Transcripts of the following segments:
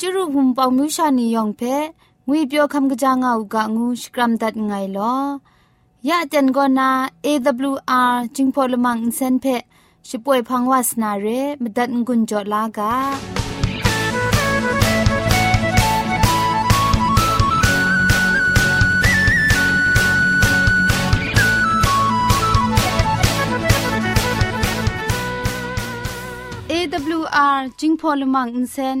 จุรุภุมปองมิวชานียองเพงวยเปียวคำกะจางเอากะงูสกรัมดัดไงลอยะจันกอนา AWR จิงพอลมังอินเซนเพช่วยพังวาสนาเรมดัดงุนจอลากา AWR จิงพอลมังอินเซน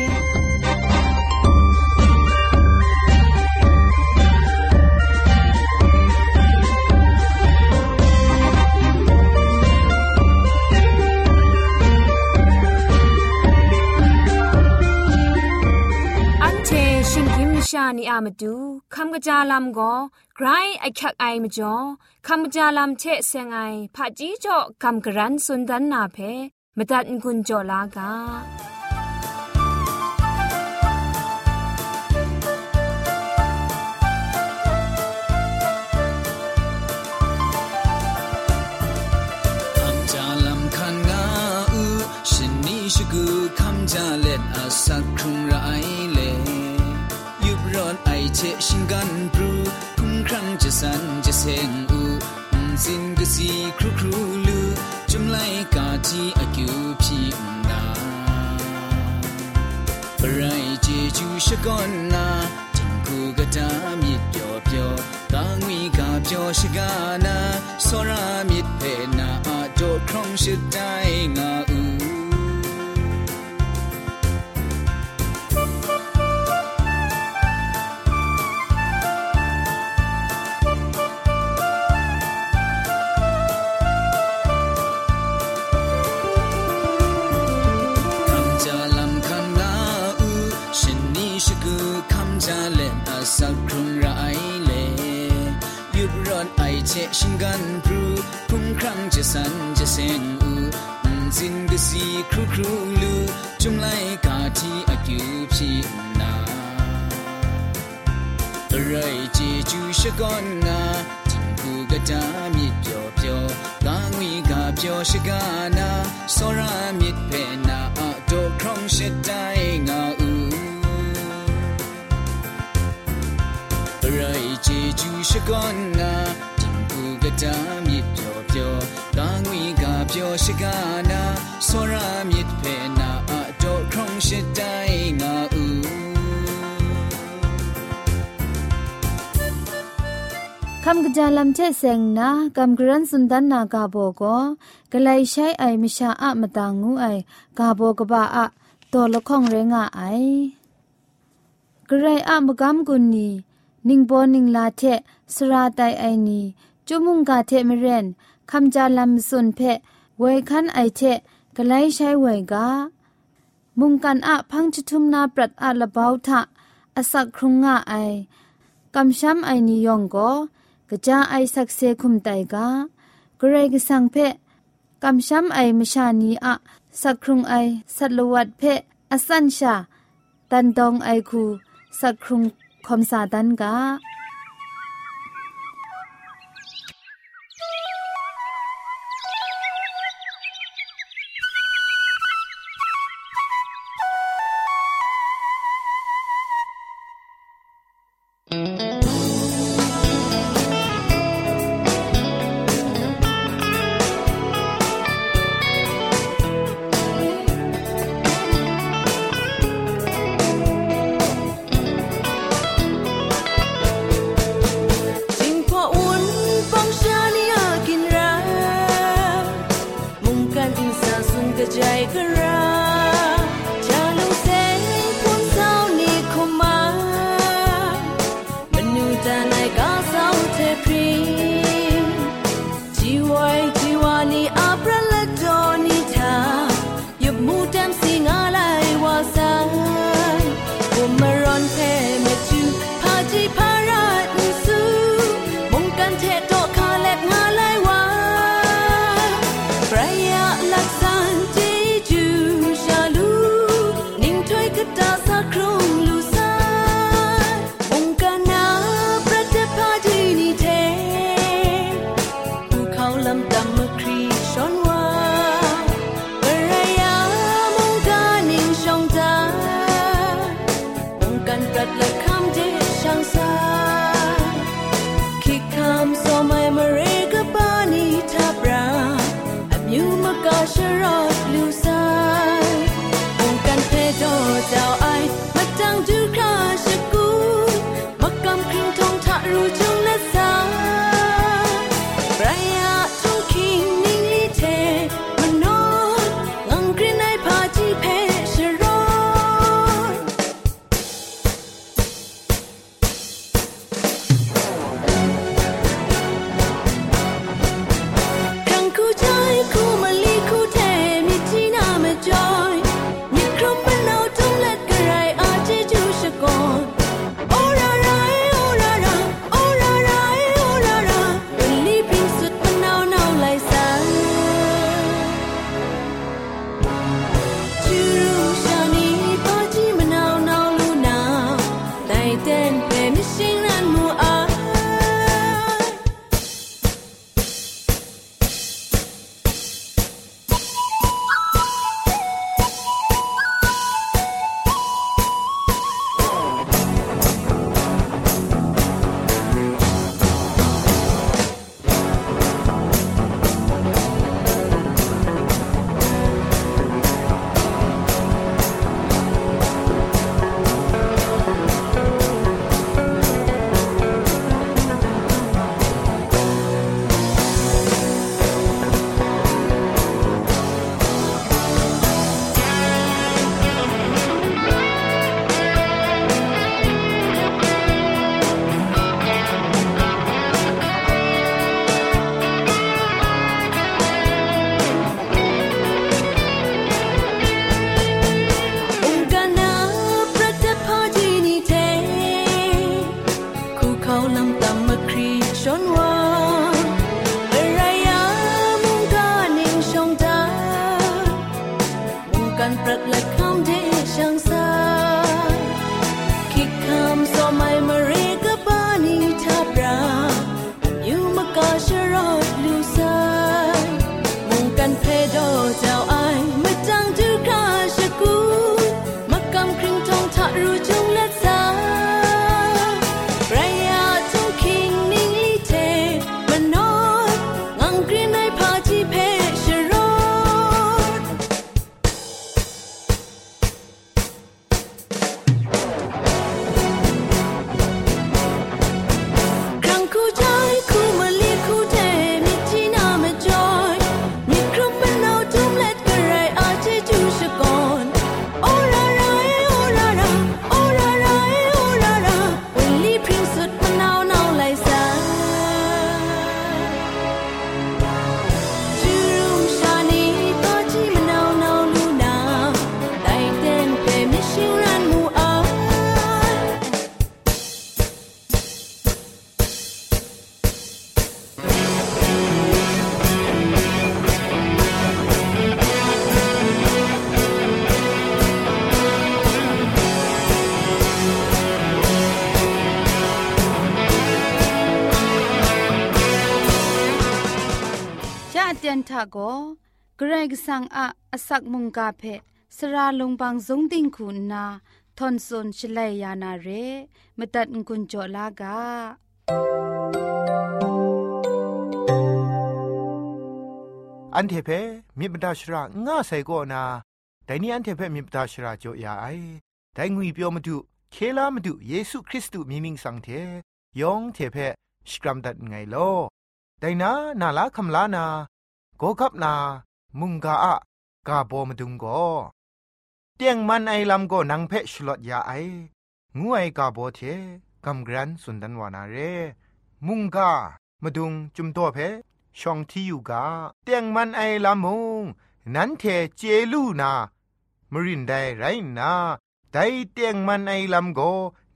ชานีอามาดูคำกระจาลำก็ไกรไอคักไอมาจ่อคำกระจาลำเชะเซงไอผาจีจ่อคำกระรันสุนดันนาเพมตัดกุญจ่อลากาชกูคำจาเล็ดอาสักครุงไร เชชิงกันปรูคุ้มครั้งจะสันจะเซงอูสินกสีครูครูลูจุมไลกาจีอากิวพี่ดาไรเจจูชะกอนนาจิงกูกะตามิดเปียวเปียวกางวีกาเปียวชกานาสรามิดเพนาอาโดครองชิดได้งาอู ကောနာချင်ကူကတာမြစ်ပြောပြောကာငွေကပြောရှိကနာစောရမြစ်ဖဲနာအတော့ခေါင်းရှိတိုင်းငါဦးရိုင်ချီကျူရှိကောနာချင်ကူကတာမြစ်ပြောပြောကာငွေကပြောရှိကနာစောရမြစ်ဖဲနာအတော့ခေါင်းရှိတိုင်း คำกระจาลำเชเซงนะกำกรันสุนดันนากาโบก็กลายใช้ไอมิชาอะมตางูไอกาโบกบ้าอะตัวละข้องเรงาไอกระไรอะมกำกุนนีนิงโบนิงลาเทสราไตไอนีจุมุงกาเทมเรนคำจาลำสุนเพะเวคันไอเทกไลใช้เวกามุงกันอะพังจุทุมนาปรัดอะละบาทะอสักครุงงะไอกำช้ำไอนิยองก็ กะจาไอสักเซคุมไตกากรกสังเพกำช้ำไอมชานีอะสักครุงไอสัตลวัดเพอสันชา ตันดองไอคูสักครุงคอมสาตันกา Right. ทะโกเกรกสังอะอสักมุงกาเพสระลงบางสงติงคุณนาทอนซนชลัยยานาเรมตัดกุญจลากาอันเทเพมิบดาชราง่าใส่ก็นาแต่นี่อันเทเพมิบดาชราจ่อยาไอแต่งุยเปียวมาดูเคลามาดูเยซูคริสต์มีมิงสังเทยองเทเพสกรัมดัดไงโลแต่นานาลาคำลานา โกกับนา มุงกาอะกาโบมดุงก็เตียงมันไอลำก็นังเพชลดยาไองูไอกาโบเทกำกรันสุนดันวานาเร มุงกามาดุงจุมตัวเพช่องที่อยู่กาเตียงมันไอลำมุงนั้นเทเจลูนามรินได้ไรนาไดเตียงมันไอลำโก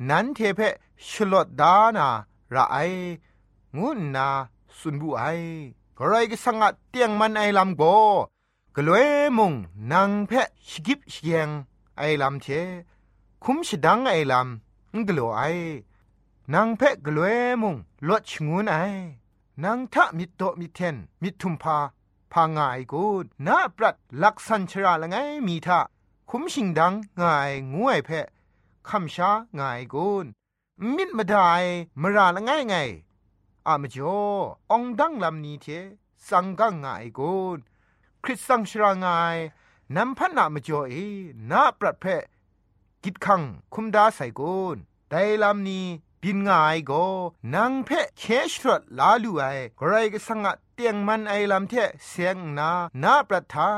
นั้นเทเพชลดดานาระไองุนนาสุนบุไอ กรายก็สังกัดเตียงมันไอลำโกกลวยมุงนางเพะชกิบเชียงไอลำเทคุมชดังไอลำงกลัวไอนางเพะกลวยมุงลดชงวนไอนางทะมิโตมิเทนมิทุมพาพางายกูนาปรัดลักสันชราละไงมีทะคุมชิงดังงายงวยเพะคำช้างายกูมิดมาได้มราละไงไง อามจ่อองดังลำนี้เทสังกังงายกุนคริสตังชรางายนำพันนามจ่อเอนาปรัดเพกิดขังคุมดาใส่กุนไดลำนี้บินง่ายก็นางเพเคชรดลาลูไอใครก็สังกเตียงมันไอลำเทเสียงนานาปรัดทา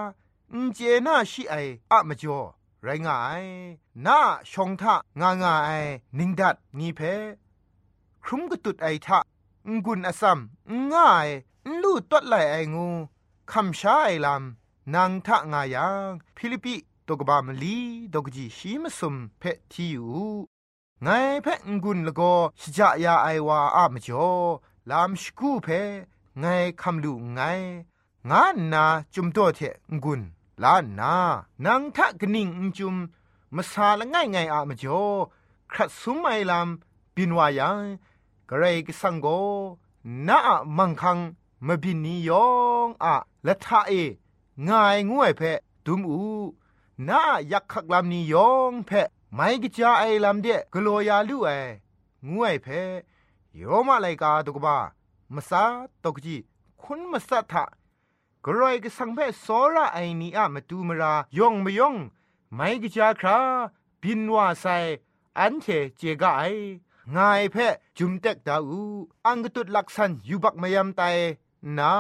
อุเจนาชิไออะมจ่อไรง่ายนาชงทะงางายนิงดัดนีเพครุมกตุดไอทะ งุนอซัมง่ายลู่ตัดไหลไองูคำช้าไอลำนางทะงายังฟิลิปิตกบามลีดกจีชีมสุมเพทีอยู่ไงเพงกุนละก็ชจายาไอวาอามจ่อลามสกูเพไงคำลูไงงานนาจุมตัวเทงกุนลานนานางทะกนิ่งจุมมาซาละง่ายไงอามจ่อครัดสุมไอลำบินวายัง กระไรกสังโกน้ามังคังมบินนิยองอะและท่าเองายงวยเพดุมอูน้ายักขักลำนิยองเพไม่กิจาไอลำเดกลัวยาลู่ไองวยเพโยมาไลกาตุกบามสาตกจีคุณมาสัทธะกรอยกสังเพสอระไอนีอะมาตูมรายองมยองไม่กิจาคราบินว่าไซอันเทเจกาไอ งายเพจุมเต็กดาอูอังกตุดลักษันยูบักมายามไตนา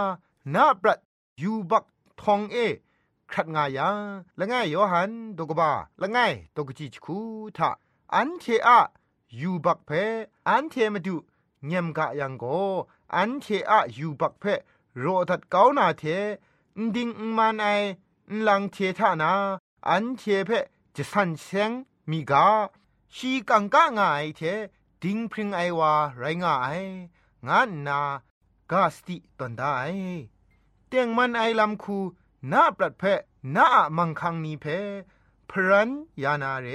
นาปรัดยูบักทองเอครัดงายาละง่ายโยหันตกบาละง่ายตกจีจคูทะอันเทอะยูบักเพอันเทมาดูเงียมกะยังโกอันเทอะยูบักเพโรดัดเกานาเทดิงมันไอลังเททานาอันเทเพจะสันเซงมีกาชีกังกะงายเท ดิ้งพริงไอวาไรงายงานนากาสติตอนได้เตียงมันไอลำคูนาปรัดเพนามังคังนีเพพรันยานาเร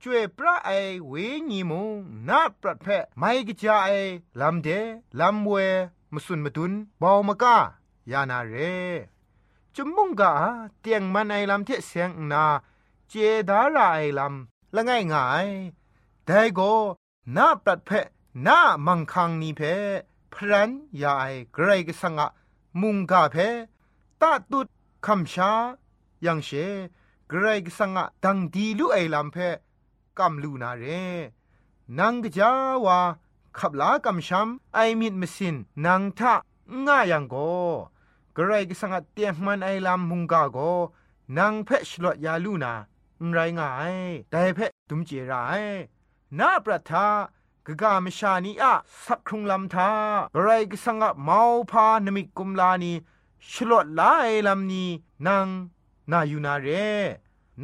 ช่วยพระไอเวญีมงนาปรัดเพไม่กิจาไอลำเดลำเวมสุนมตุนเบาวมกายานาเรจุมมุงกาเตียงมันไอลำเทเสียงนา เจดาราไอลำละง่ายง่ายแต่ก็ นาปรัดเพนามังคังนีเพพรันยาไอเกรกสังะมุงกาเพตาตุดคำชายังเชเกรกสังะดังดีลุไอลำเพกำลูนาเรนังกจาวาขับลากำช้ำไอมิดมสินนางทะง่ายังโกเกรกสังะเตียงมันไอลำมุงกาโกนางเพชลดยาลูนาไรง่ายแต่เพตุมเจราย นาประทากกามชานีอะสักครุงลำทาไรกสังะเมาพานมิกุมลานีชลดลายลำนี้นางนายูนาเร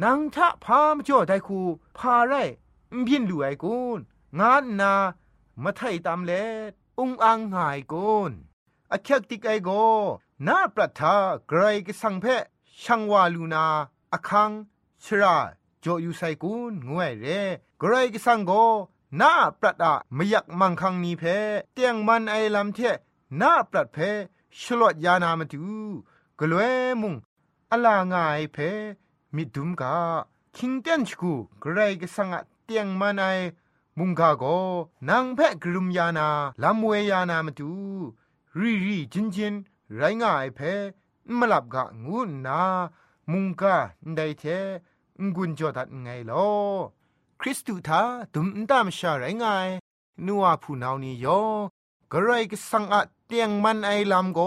นางทะพามจ่อไดคูพาไรบินลู่ไอกุนงานนามาไทยตามเลอุงอังหายกุนอคักติกไอโกนาประทาไกรกสังเพช่างวาลูนาอคังชราจออยู่ไซกุนงวยเร กรกสังโกนาปรัดอะมยักมังคังนีเพเตียงมันไอลำเทนาปรัดเพชลวดยานามาดูกลวยมุงอลางายเพมิดุมกาคิงเตียนชกูกรกสังอะเตียงมันไอมุงกาโกนางเพกรุมยานาลำเวยานามาดูรีรีจินจินไรงายเพมลับกะงูนา มุงกาได้เทงุนจอดัดไงลอ ริสตูทาดุมตามชาไรงายนัวผู้นานี้ยอกระไรก็สังอะเตียงมันไอลำโก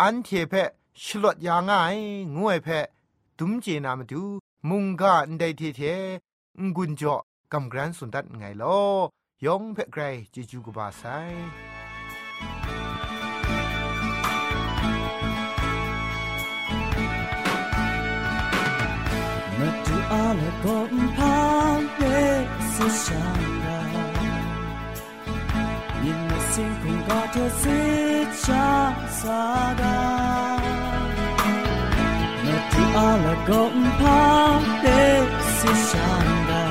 อันเทเพชลดยางายงวยเพดุมเจนามาดูมุงกาไดเทเทงกุนจ่อกำกรันสุนทัดไงลอยองเพไกรจิจูกบาไซ alle compagne se shanga in the sinking got to sit saga Metu alle compagne se shanga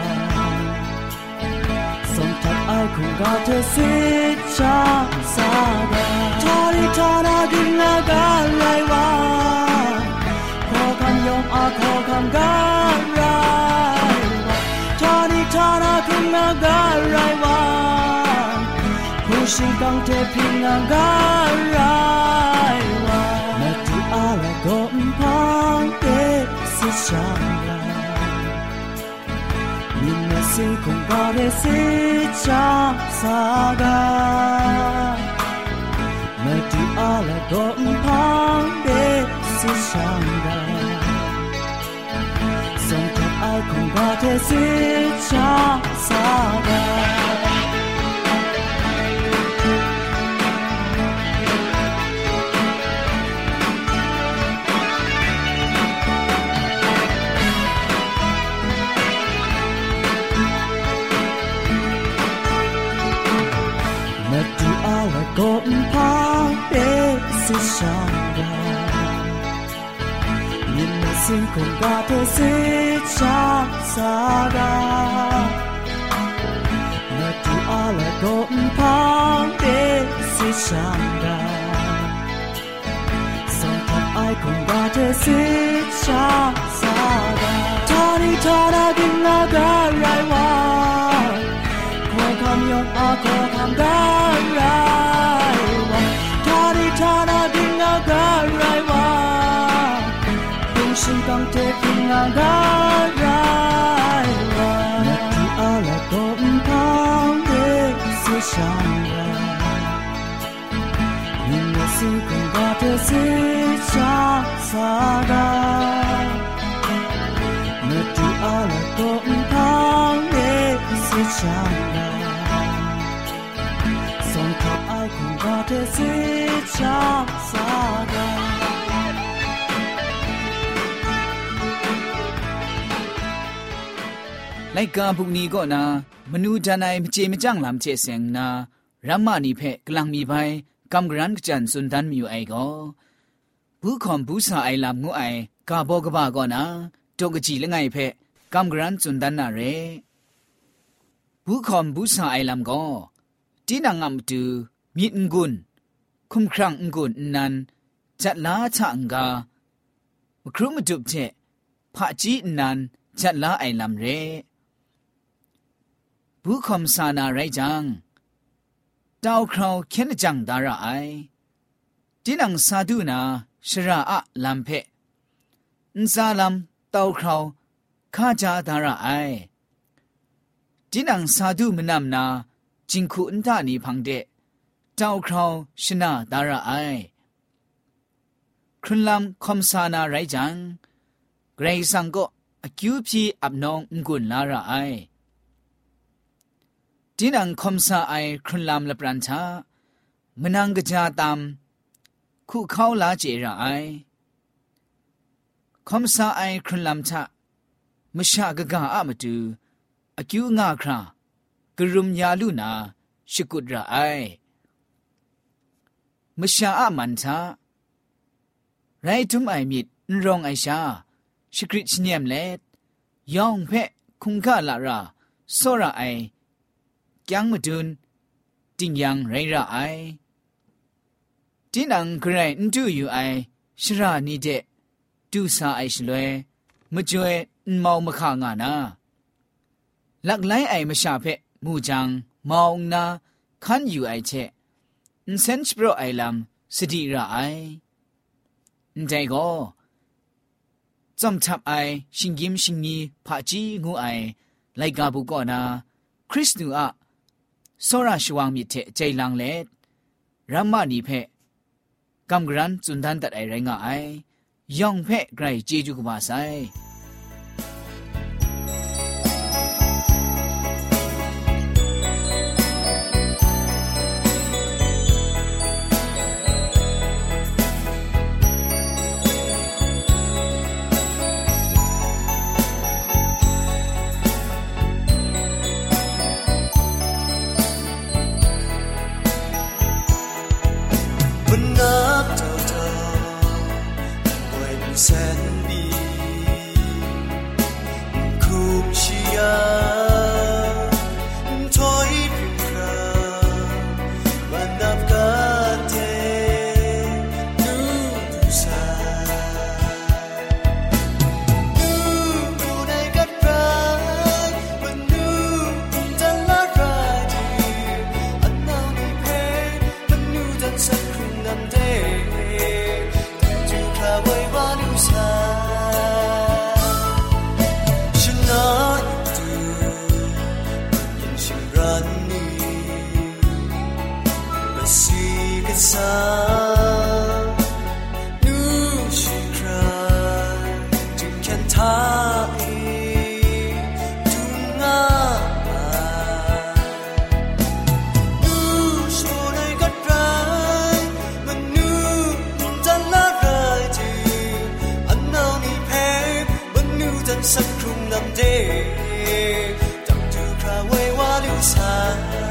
Sometimes I can got to sit saga Tari tara ginna galai wa ขอคำยอมอาขอคำการาย Pinagarai wan Pushing gang te Pinagarai wan Matu ala gom pang te si chang lan Minna sin kong gare si chang sa ga Matu ala gom pang te si chang lan 爱恐怕太凄惨。想㗎，原來善窮過度是雜耍㗎，來自我來共攀的是想㗎，上頭愛窮過度是雜耍㗎，他的他那邊那個來往，我看有我可看到。kang te kin na da rai wa na ti ala tom kang de su shang ra ni na su kang ba te se cha sa da na ti ala tom song ka ai kang ba te se cha ไลกาบุกนี้ก็นามนูดานายมเจมจังลำเจเซงนารัมมานีเพกลังมีไปกำกรันกจันสุนทันมิวไอก็ผู้คอมผู้สาไอลำงูไอกาบอกบ้าก็นาตกจีละไงเพกำกรันสุนทันนาเรผู้คอมผู้สาไอลำก็จีนังงำตูมีองกุนคุมครังองกุนนั้นจัดลาชะงกาครุมาจุบเจพระจีนั้นจัดลาไอลำเร ผู้คอมสานาไรจังดาวคราวเข็นจังดาระไอจีนังซาดูนาชราอะลัมเพนซาลัมดาวคราวข้าจาดาระไอจีนังซาดูมนำนาจิงคูอันตานีพังเดดาวคราวชนะดาระไอครุนลัมคอมซานาไรจังเกรซังก็อคิวพีอับนองงุนลาระไอ ดินังคมซาไอครุนลามละปรันชามนังกจาตามคู่เขาลาเจระไอคมซาไอครุนลามชะมชากะกาอะมตูอคิวงาครากรุมยาลุนาชิกุดระไอมชาอะมันชาไรทุมไอมิดนรองไอชาชิกริชเนียมเลดยองเพะคุงกะละราโซระไอ ยังมาดุนติงยังไรระไอจินังกระไรนดูอยู่ไอชรานีเดดูซาไอชลวยมจ่วยนมองมะขางานาหลักไลไอมชาเพมูจังมองนาคันอยู่ไอเชนเซนชโปรไอลัมสติระไอใจก็จอมทับไอชิงยิมชิงนีผาจีงูไอไลกาบุกอนา คริสตูอะ စောရရှိဝံမြစ်တဲ့အကျိလန်လေရမ္မနီဖက်ကမ်ဂရန်ဇွန်ဒန်တတ်အိုင်ရငါအိုင်ယောင်ဖက်ဂရိုင်ဂျေဂျူကပါဆိုင် Xa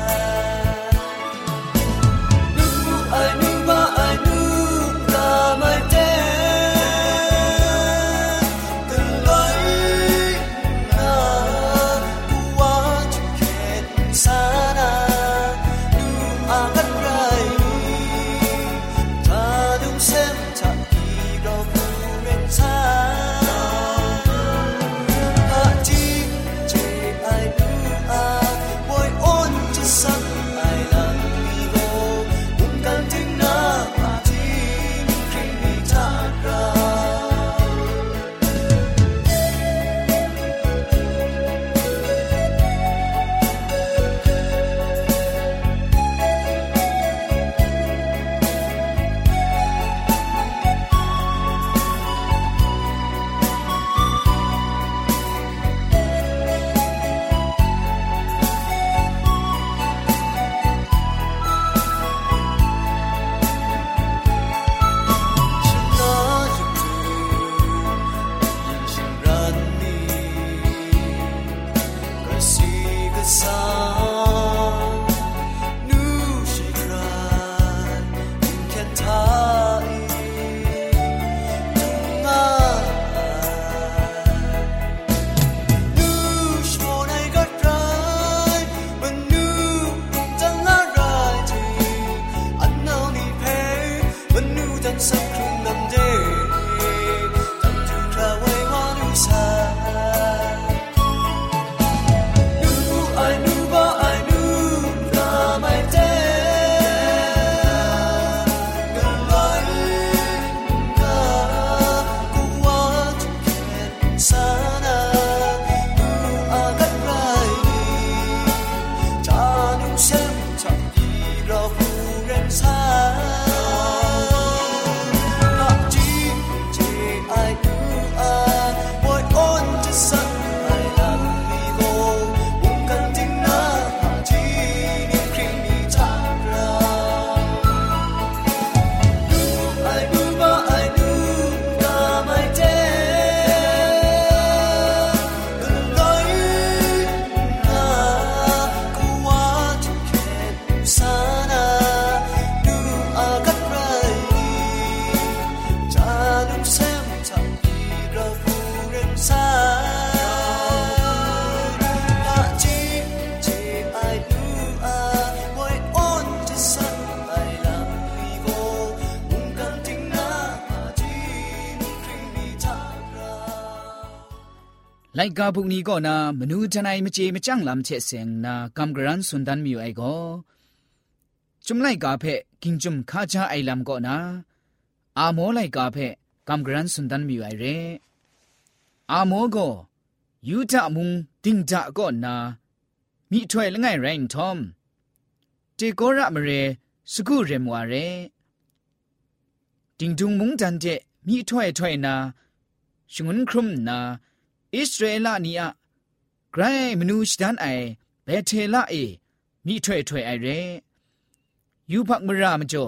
รเจจูกบาไซ ไลกาบุกนี้ก็นามนูทนายมเจมจังลำเชเซงนากำกรันสุนดันมิวไอก็จุมไลกาเพกิงจุมข้าชาไอลำก็นาอาโมไลกาเพกำกรันสุนดันมิวไอเรอาโมก็ยูทะมุงติงจะก็นามิถวยละไงแรงทอมเจโกระมเรสกุเรมวาเรติงดุงมุงจันเจมิถวยถวยนาชงุนครุมนา อิสราเอลนี่อะไกรมนูชดันไอเบเทลาเอมิถวยถวยไอเรยูพักมรามจ่อ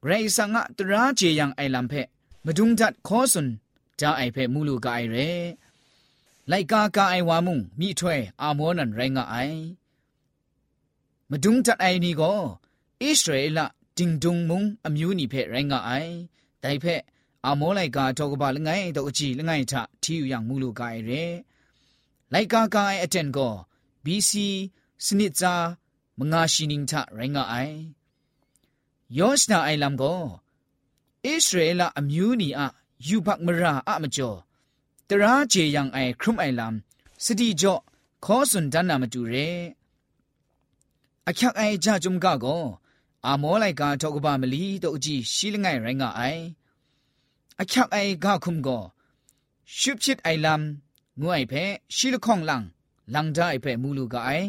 ไกรสังะตราเจยังไอลำเพมดุงจัดขอสุนจาไอเพมูลูกาไอเรไลกากาไอวามุงมิถวยอาโมนันไรงะไอမဒုံတတ်အိုင်နီကိုဣသရေလတင်ဒုံမုံအမျိုးနီဖဲရိုင်းကအိုင်တိုင်ဖဲ အမောလိုက်ကအတော့ကပါလငိုင်းတော့အကြည့်လငိုင်းထထီယူရငူလိုကရယ်လိုက်ကာကာအတန်ကော BC စနစ်စာမငါရှိနင်းထရိုင်းကအိုင်ယောရှနာအိုင်လမ်ကိုဣသရေလအမျိုးနီအယူဘတ်မရာအမကျော်တရာဂျေယံအိုင်ခရုမိုင်လမ်စတိကျော့ခောစွန်ဒန်နာမတူရဲအချက်အိုင်ကြဂျုံကကောအမောလိုက်ကတော့ကပါမလီတော့အကြည့်ရှိလငိုင်ရိုင်းကအိုင် အချောက်အိုင်ဂါခုမကိုရှုပ်ချစ်အိုင်လမ်ငွအိုင်ဖဲရှီလခေါင်လန်လန်ဒိုင်ဖဲမူလူကအိုင်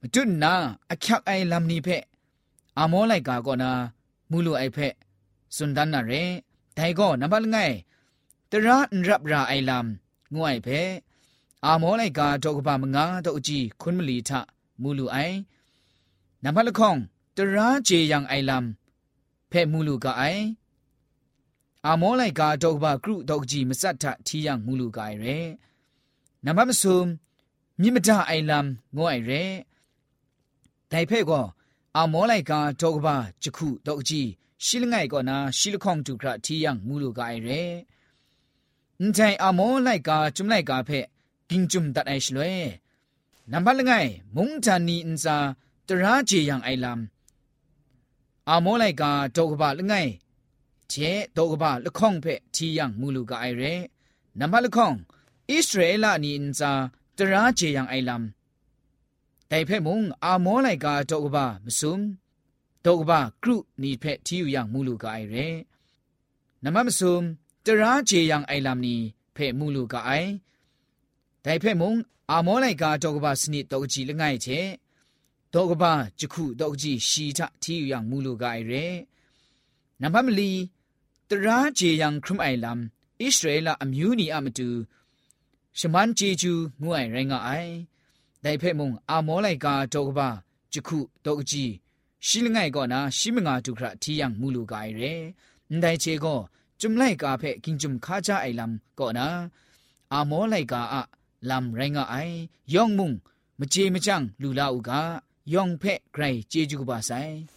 မတွနာအချောက်အိုင်လမ်နီဖဲအမောလိုက်ကာကောနာမူလူအိုင်ဖဲစွန်ဒန်နာရဲဒိုင်ကောနံပါတ်ငိုင်တရာန်ရပ်ရာအိုင်လမ်ငွအိုင်ဖဲအမောလိုက်ကာတော့ကပါမငါတော့အကြည့်ခွန်းမလီထမူလူအိုင်နံပါတ်ခေါင်တရာဂျေယန်အိုင်လမ်ဖဲမူလူကအိုင် အမောလိုက်ကတော့ဘကရုတော့ကြီးမစတ်ထထီရငူလူကရဲနမမဆုံမြင့်မတအိုင်လမ်ငိုအိုင်ရဲတိုင်ဖဲ့ကောအမောလိုက်ကတော့ဘချခုတော့ကြီးရှိလငိုင်ကောနာရှိလခေါင်တူခရထီရငူလူကရဲအန်တိုင်အမောလိုက်ကကျွမ်လိုက်ကဖဲ့ကင်းကျွမ်တတ်အိုင်ရှလွဲနံပါတ်လငိုင်မုန်ချန်နီအန်စာတရာဂျေယံအိုင်လမ်အမောလိုက်ကတော့ဘလငိုင် เจตกบะละข้องเพทียังมูลูกาไอเรนัมบะละข้องอิสราเอลนี่อินซาตราเจยังไอลัมแต่เพ่มุงอาโมไลกาตกบะมซุมตกบะกรุนี่เพทีอยู่ยังมูลูกาไอเรนัมมะมซุมตราเจยังไอลัมนี่เพมูลูกาไอแต่เพ่มุงอาโมไลกาตกบะสนิตกจีละไงเจတောကဘာဂျခုတောကကြီးရှီထတီယူယံမူလူကအိုင်ရဲနံပါတ်မလီ တရာဂျေယံခရမ်အိုင်လမ်ဣသရေလအမျိုးနီအမတူရှမန်ဂျေဂျူငွအိုင်ရင်ငါအိုင်ဒိုင်ဖက်မုံအာမောလိုက်ကာတောကဘာဂျခုတောကကြီးရှိလငိုင်ကောနာရှိမငါတုခရတီယံမူလူကအိုင်ရဲဒိုင်ချေကောจุมไลกาเพกิงจุมคาจาไอลัมก็นะอาโมไลกาอะลัมไรงะไอยองมุงมเจมจังลูลาอุกาယောင်ဖက်ဂရိကျေကျူပါဆိုင်ใครช